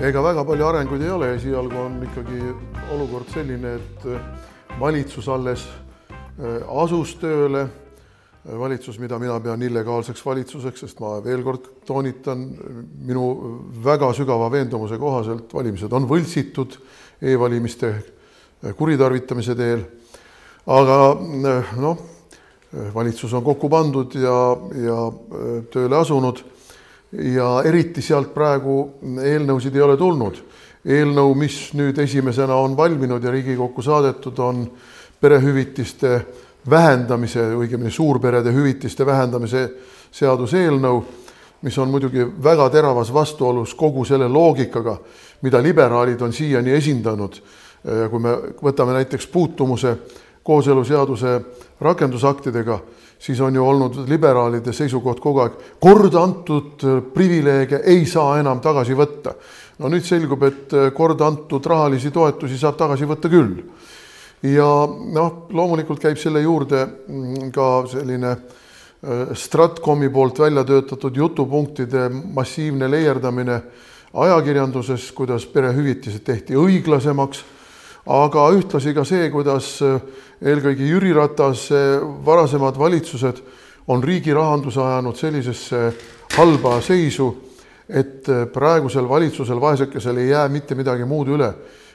ega väga palju arenguid ei ole, esialgu on ikkagi olukord selline, et valitsus alles äh, asus tööle. valitsus, mida mina pean illegaalseks valitsuseks, sest ma veel kord toonitan, minu väga sügava veendumuse kohaselt valimised on võltsitud e-valimiste kuritarvitamise teel. aga äh, noh, valitsus on kokku pandud ja, ja äh, tööle asunud ja eriti sealt praegu eelnõusid ei ole tulnud eelnõu, mis nüüd esimesena on valminud ja Riigikokku saadetud, on perehüvitiste vähendamise, õigemini suurperede hüvitiste vähendamise seaduseelnõu, mis on muidugi väga teravas vastuolus kogu selle loogikaga, mida liberaalid on siiani esindanud. kui me võtame näiteks puutumuse kooseluseaduse rakendusaktidega, siis on ju olnud liberaalide seisukoht kogu aeg, kord antud privileege ei saa enam tagasi võtta no nüüd selgub, et kord antud rahalisi toetusi saab tagasi võtta küll. ja noh, loomulikult käib selle juurde mm, ka selline äh, Stratkomi poolt välja töötatud jutupunktide massiivne leierdamine ajakirjanduses, kuidas perehüvitised tehti õiglasemaks, aga ühtlasi ka see, kuidas äh, eelkõige Jüri Ratase varasemad valitsused on riigi rahanduse ajanud sellisesse halba seisu et äh, praegusel valitsusel, vaesekesel ei jää mitte midagi muud üle,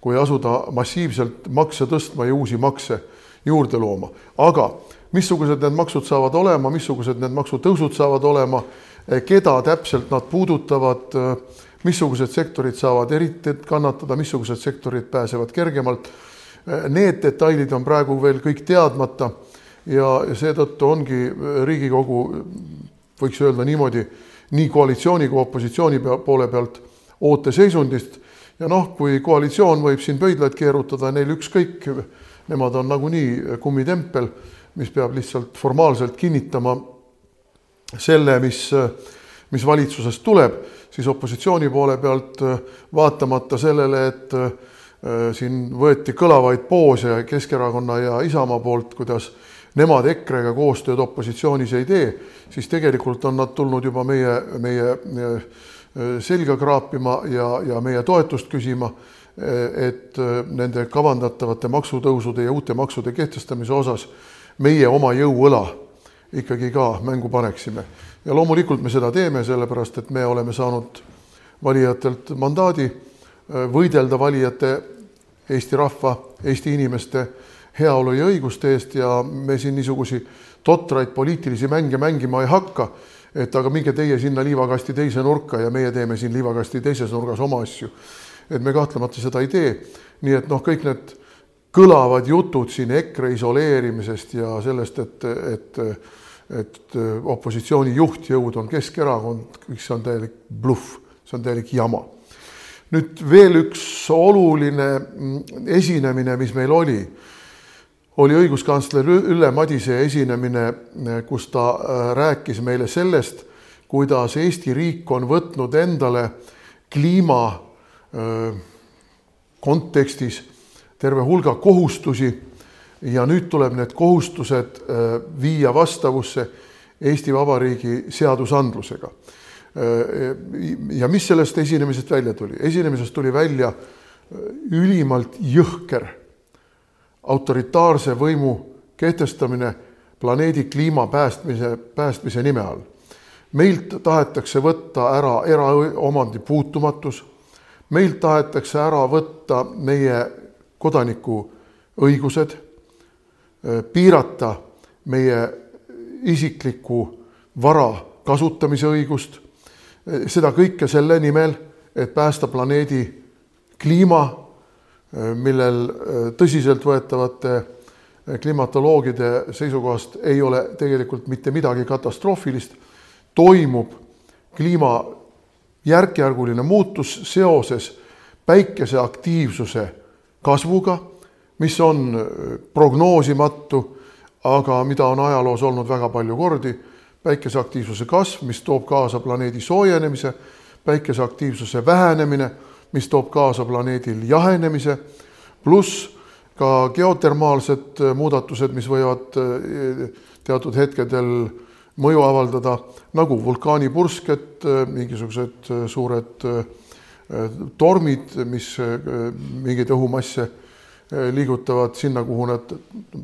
kui asuda massiivselt makse tõstma ja uusi makse juurde looma. aga missugused need maksud saavad olema, missugused need maksutõusud saavad olema, keda täpselt nad puudutavad, äh, missugused sektorid saavad eriti kannatada, missugused sektorid pääsevad kergemalt. Need detailid on praegu veel kõik teadmata ja seetõttu ongi Riigikogu, võiks öelda niimoodi nii koalitsiooni kui opositsiooni poole pealt ooteseisundist ja noh, kui koalitsioon võib siin pöidlaid keerutada, neil ükskõik, nemad on nagunii kummitempel, mis peab lihtsalt formaalselt kinnitama selle, mis, mis valitsusest tuleb, siis opositsiooni poole pealt vaatamata sellele, et äh, siin võeti kõlavaid poose Keskerakonna ja Isamaa poolt, kuidas nemad EKRE-ga koostööd opositsioonis ei tee, siis tegelikult on nad tulnud juba meie, meie selga kraapima ja, ja meie toetust küsima, et nende kavandatavate maksutõusude ja uute maksude kehtestamise osas meie oma jõuõla ikkagi ka mängu paneksime. ja loomulikult me seda teeme, sellepärast et me oleme saanud valijatelt mandaadi võidelda valijate, Eesti rahva, Eesti inimeste heaolu ja õiguste eest ja me siin niisugusi totraid poliitilisi mänge mängima ei hakka. et aga minge teie sinna liivakasti teise nurka ja meie teeme siin liivakasti teises nurgas oma asju. et me kahtlemata seda ei tee. nii et noh, kõik need kõlavad jutud siin EKRE isoleerimisest ja sellest, et, et, et opositsiooni juhtjõud on Keskerakond, see on täielik bluff, see on täielik jama. nüüd veel üks oluline esinemine, mis meil oli oli õiguskantsler Ülle Madise esinemine, kus ta äh, rääkis meile sellest, kuidas Eesti riik on võtnud endale kliima äh, kontekstis terve hulga kohustusi ja nüüd tuleb need kohustused äh, viia vastavusse Eesti Vabariigi seadusandlusega. ja mis sellest esinemisest välja tuli? esinemisest tuli välja ülimalt jõhker autoritaarse võimu kehtestamine planeedi kliima päästmise, päästmise nime all. meilt tahetakse võtta ära eraomandi puutumatus, meilt tahetakse ära võtta meie kodaniku õigused, piirata meie isikliku vara kasutamise õigust, seda kõike selle nimel, et päästa planeedi kliima millel äh, tõsiseltvõetavate äh, klimatoloogide seisukohast ei ole tegelikult mitte midagi katastroofilist, toimub kliima järk-järguline muutus seoses päikese aktiivsuse kasvuga, mis on äh, prognoosimatu, aga mida on ajaloos olnud väga palju kordi, päikese aktiivsuse kasv, mis toob kaasa planeedi soojenemise, päikese aktiivsuse vähenemine mis toob kaasa planeedil jahenemise, pluss ka geotermaalsed muudatused, mis võivad eh, teatud hetkedel mõju avaldada, nagu vulkaanipursked, mingisugused suured tormid, mis mingeid õhumasse liigutavad sinna, kuhu nad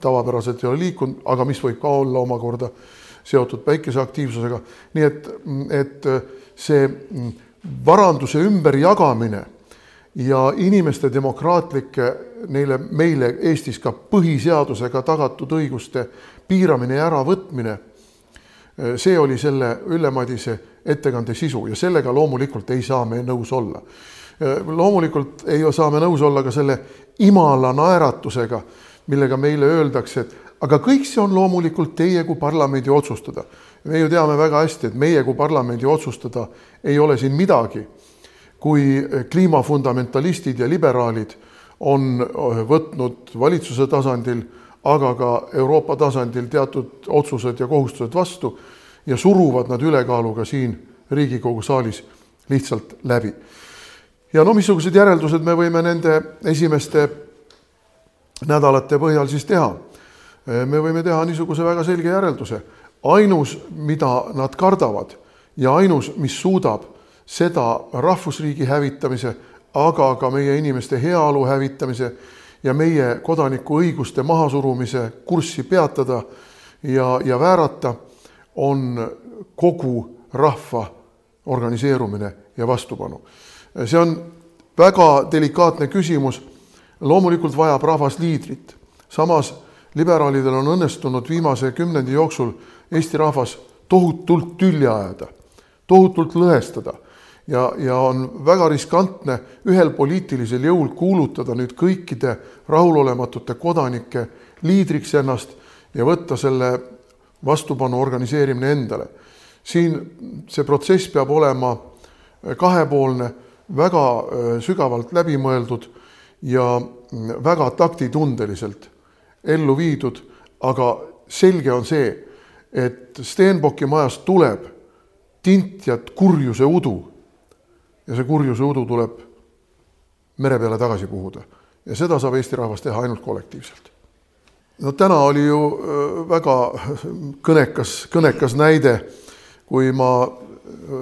tavapäraselt ei ole liikunud, aga mis võib ka olla omakorda seotud päikese aktiivsusega. nii et, et see varanduse ümberjagamine ja inimeste demokraatlike, neile, meile Eestis ka põhiseadusega tagatud õiguste piiramine ja äravõtmine, see oli selle Ülle Madise ettekande sisu ja sellega loomulikult ei saa me nõus olla. loomulikult ei saa me nõus olla ka selle imala naeratusega, millega meile öeldakse, et aga kõik see on loomulikult teie kui parlamendi otsustada. me ju teame väga hästi, et meie kui parlamendi otsustada ei ole siin midagi, kui kliimafundamentalistid ja liberaalid on võtnud valitsuse tasandil, aga ka Euroopa tasandil teatud otsused ja kohustused vastu ja suruvad nad ülekaaluga siin Riigikogu saalis lihtsalt läbi. ja no missugused järeldused me võime nende esimeste nädalate põhjal siis teha? me võime teha niisuguse väga selge järelduse. ainus, mida nad kardavad ja ainus, mis suudab seda rahvusriigi hävitamise, aga ka meie inimeste heaolu hävitamise ja meie kodaniku õiguste mahasurumise kurssi peatada ja, ja väärata, on kogu rahva organiseerumine ja vastupanu. see on väga delikaatne küsimus. loomulikult vajab rahvas liidrit, samas liberaalidel on õnnestunud viimase kümnendi jooksul Eesti rahvas tohutult tülli ajada, tohutult lõhestada ja, ja on väga riskantne ühel poliitilisel jõul kuulutada nüüd kõikide rahulolematute kodanike liidriks ennast ja võtta selle vastupanu organiseerimine endale. siin see protsess peab olema kahepoolne, väga äh, sügavalt läbimõeldud ja mm, väga taktitundeliselt ellu viidud, aga selge on see, et Stenbocki majast tuleb tint ja kurjuse udu. ja see kurjuse udu tuleb mere peale tagasi puhuda ja seda saab Eesti rahvas teha ainult kollektiivselt. No täna oli ju äh, väga kõnekas, kõnekas näide, kui ma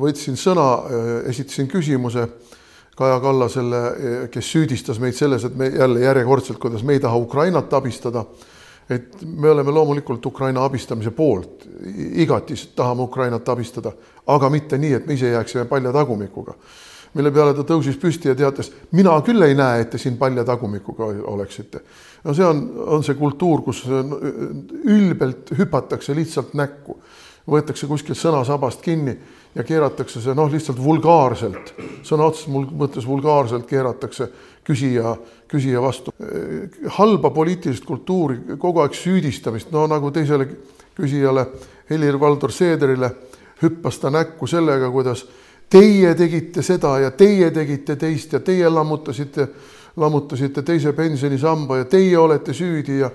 võtsin sõna, äh, esitasin küsimuse Kaja Kallasele, kes süüdistas meid selles, et me jälle järjekordselt, kuidas me ei taha Ukrainat abistada. et me oleme loomulikult Ukraina abistamise poolt, igati tahame Ukrainat abistada, aga mitte nii, et me ise jääksime palja tagumikuga. Mille peale ta tõusis püsti ja teatas, mina küll ei näe, et te siin palja tagumikuga oleksite. no see on, on see kultuur, kus ülbelt hüpatakse lihtsalt näkku, võetakse kuskil sõnasabast kinni ja keeratakse see noh, lihtsalt vulgaarselt, sõna otseses mõttes vulgaarselt keeratakse küsija, küsija vastu. halba poliitilist kultuuri, kogu aeg süüdistamist, no nagu teisele küsijale, Helir-Valdor Seederile hüppas ta näkku sellega, kuidas teie tegite seda ja teie tegite teist ja teie lammutasite, lammutasite teise pensionisamba ja teie olete süüdi ja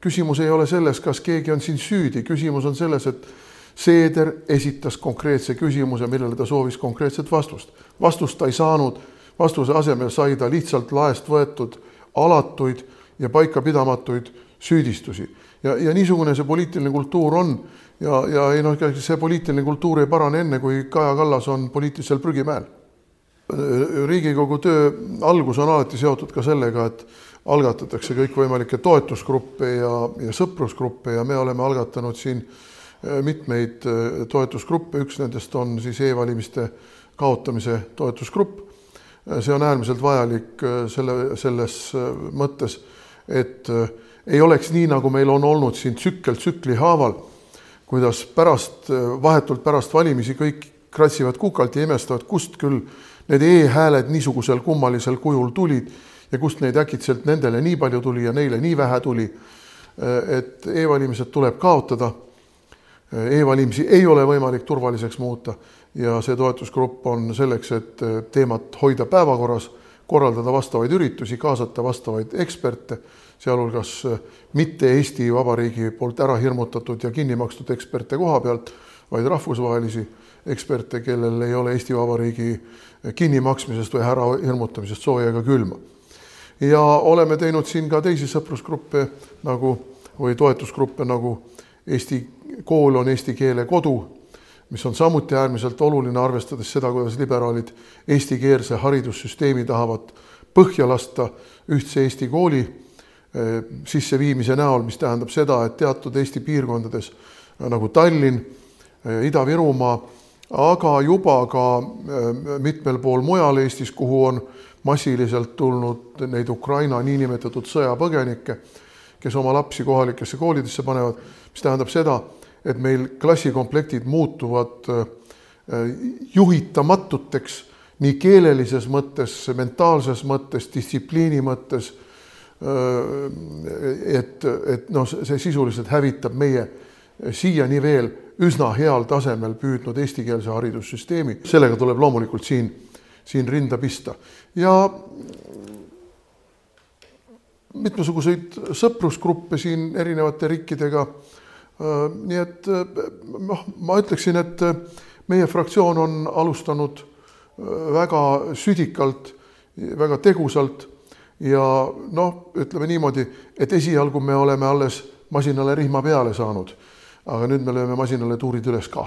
küsimus ei ole selles, kas keegi on siin süüdi, küsimus on selles, et Seeder esitas konkreetse küsimuse, millele ta soovis konkreetset vastust. vastust ta ei saanud, vastuse asemel sai ta lihtsalt laest võetud alatuid ja paikapidamatuid süüdistusi. ja, ja niisugune see poliitiline kultuur on ja, ja ei noh, see poliitiline kultuur ei parane enne, kui Kaja Kallas on poliitilisel prügimäel. riigikogu töö algus on alati seotud ka sellega, et algatatakse kõikvõimalikke toetusgruppe ja, ja sõprusgruppe ja me oleme algatanud siin äh, mitmeid äh, toetusgruppe, üks nendest on siis e-valimiste kaotamise toetusgrupp. Äh, see on äärmiselt vajalik selle, selles mõttes, et ei oleks nii, nagu meil on olnud siin tsükkel tsükli haaval, kuidas pärast, vahetult pärast valimisi kõik kratsivad kukalt ja imestavad, kust küll need e-hääled niisugusel kummalisel kujul tulid ja kust neid äkitselt nendele nii palju tuli ja neile nii vähe tuli. et e-valimised tuleb kaotada E-valimisi ei ole võimalik turvaliseks muuta ja see toetusgrupp on selleks, et teemat hoida päevakorras, korraldada vastavaid üritusi, kaasata vastavaid eksperte, sealhulgas mitte Eesti Vabariigi poolt ära hirmutatud ja kinni makstud eksperte koha pealt, vaid rahvusvahelisi eksperte, kellel ei ole Eesti Vabariigi kinnimaksmisest või ära hirmutamisest sooja ega külma. ja oleme teinud siin ka teisi sõprusgruppe nagu või toetusgruppe nagu Eesti kool on eesti keele kodu, mis on samuti äärmiselt oluline, arvestades seda, kuidas liberaalid eestikeelse haridussüsteemi tahavad põhja lasta ühtse Eesti kooli eh, sisseviimise näol, mis tähendab seda, et teatud Eesti piirkondades nagu Tallinn, eh, Ida-Virumaa, aga juba ka eh, mitmel pool mujal Eestis, kuhu on massiliselt tulnud neid Ukraina niinimetatud sõjapõgenikke, kes oma lapsi kohalikesse koolidesse panevad, mis tähendab seda, et meil klassikomplektid muutuvad äh, juhitamatuteks nii keelelises mõttes, mentaalses mõttes, distsipliini mõttes. Äh, et, et noh, see sisuliselt hävitab meie siiani veel üsna heal tasemel püüdnud eestikeelse haridussüsteemi, sellega tuleb loomulikult siin, siin rinda pista ja mitmesuguseid sõprusgruppe siin erinevate riikidega Äh, nii et äh, noh, ma ütleksin, et äh, meie fraktsioon on alustanud väga südikalt, väga tegusalt ja noh, ütleme niimoodi, et esialgu me oleme alles masinale rihma peale saanud, aga nüüd me lööme masinale tuurid üles ka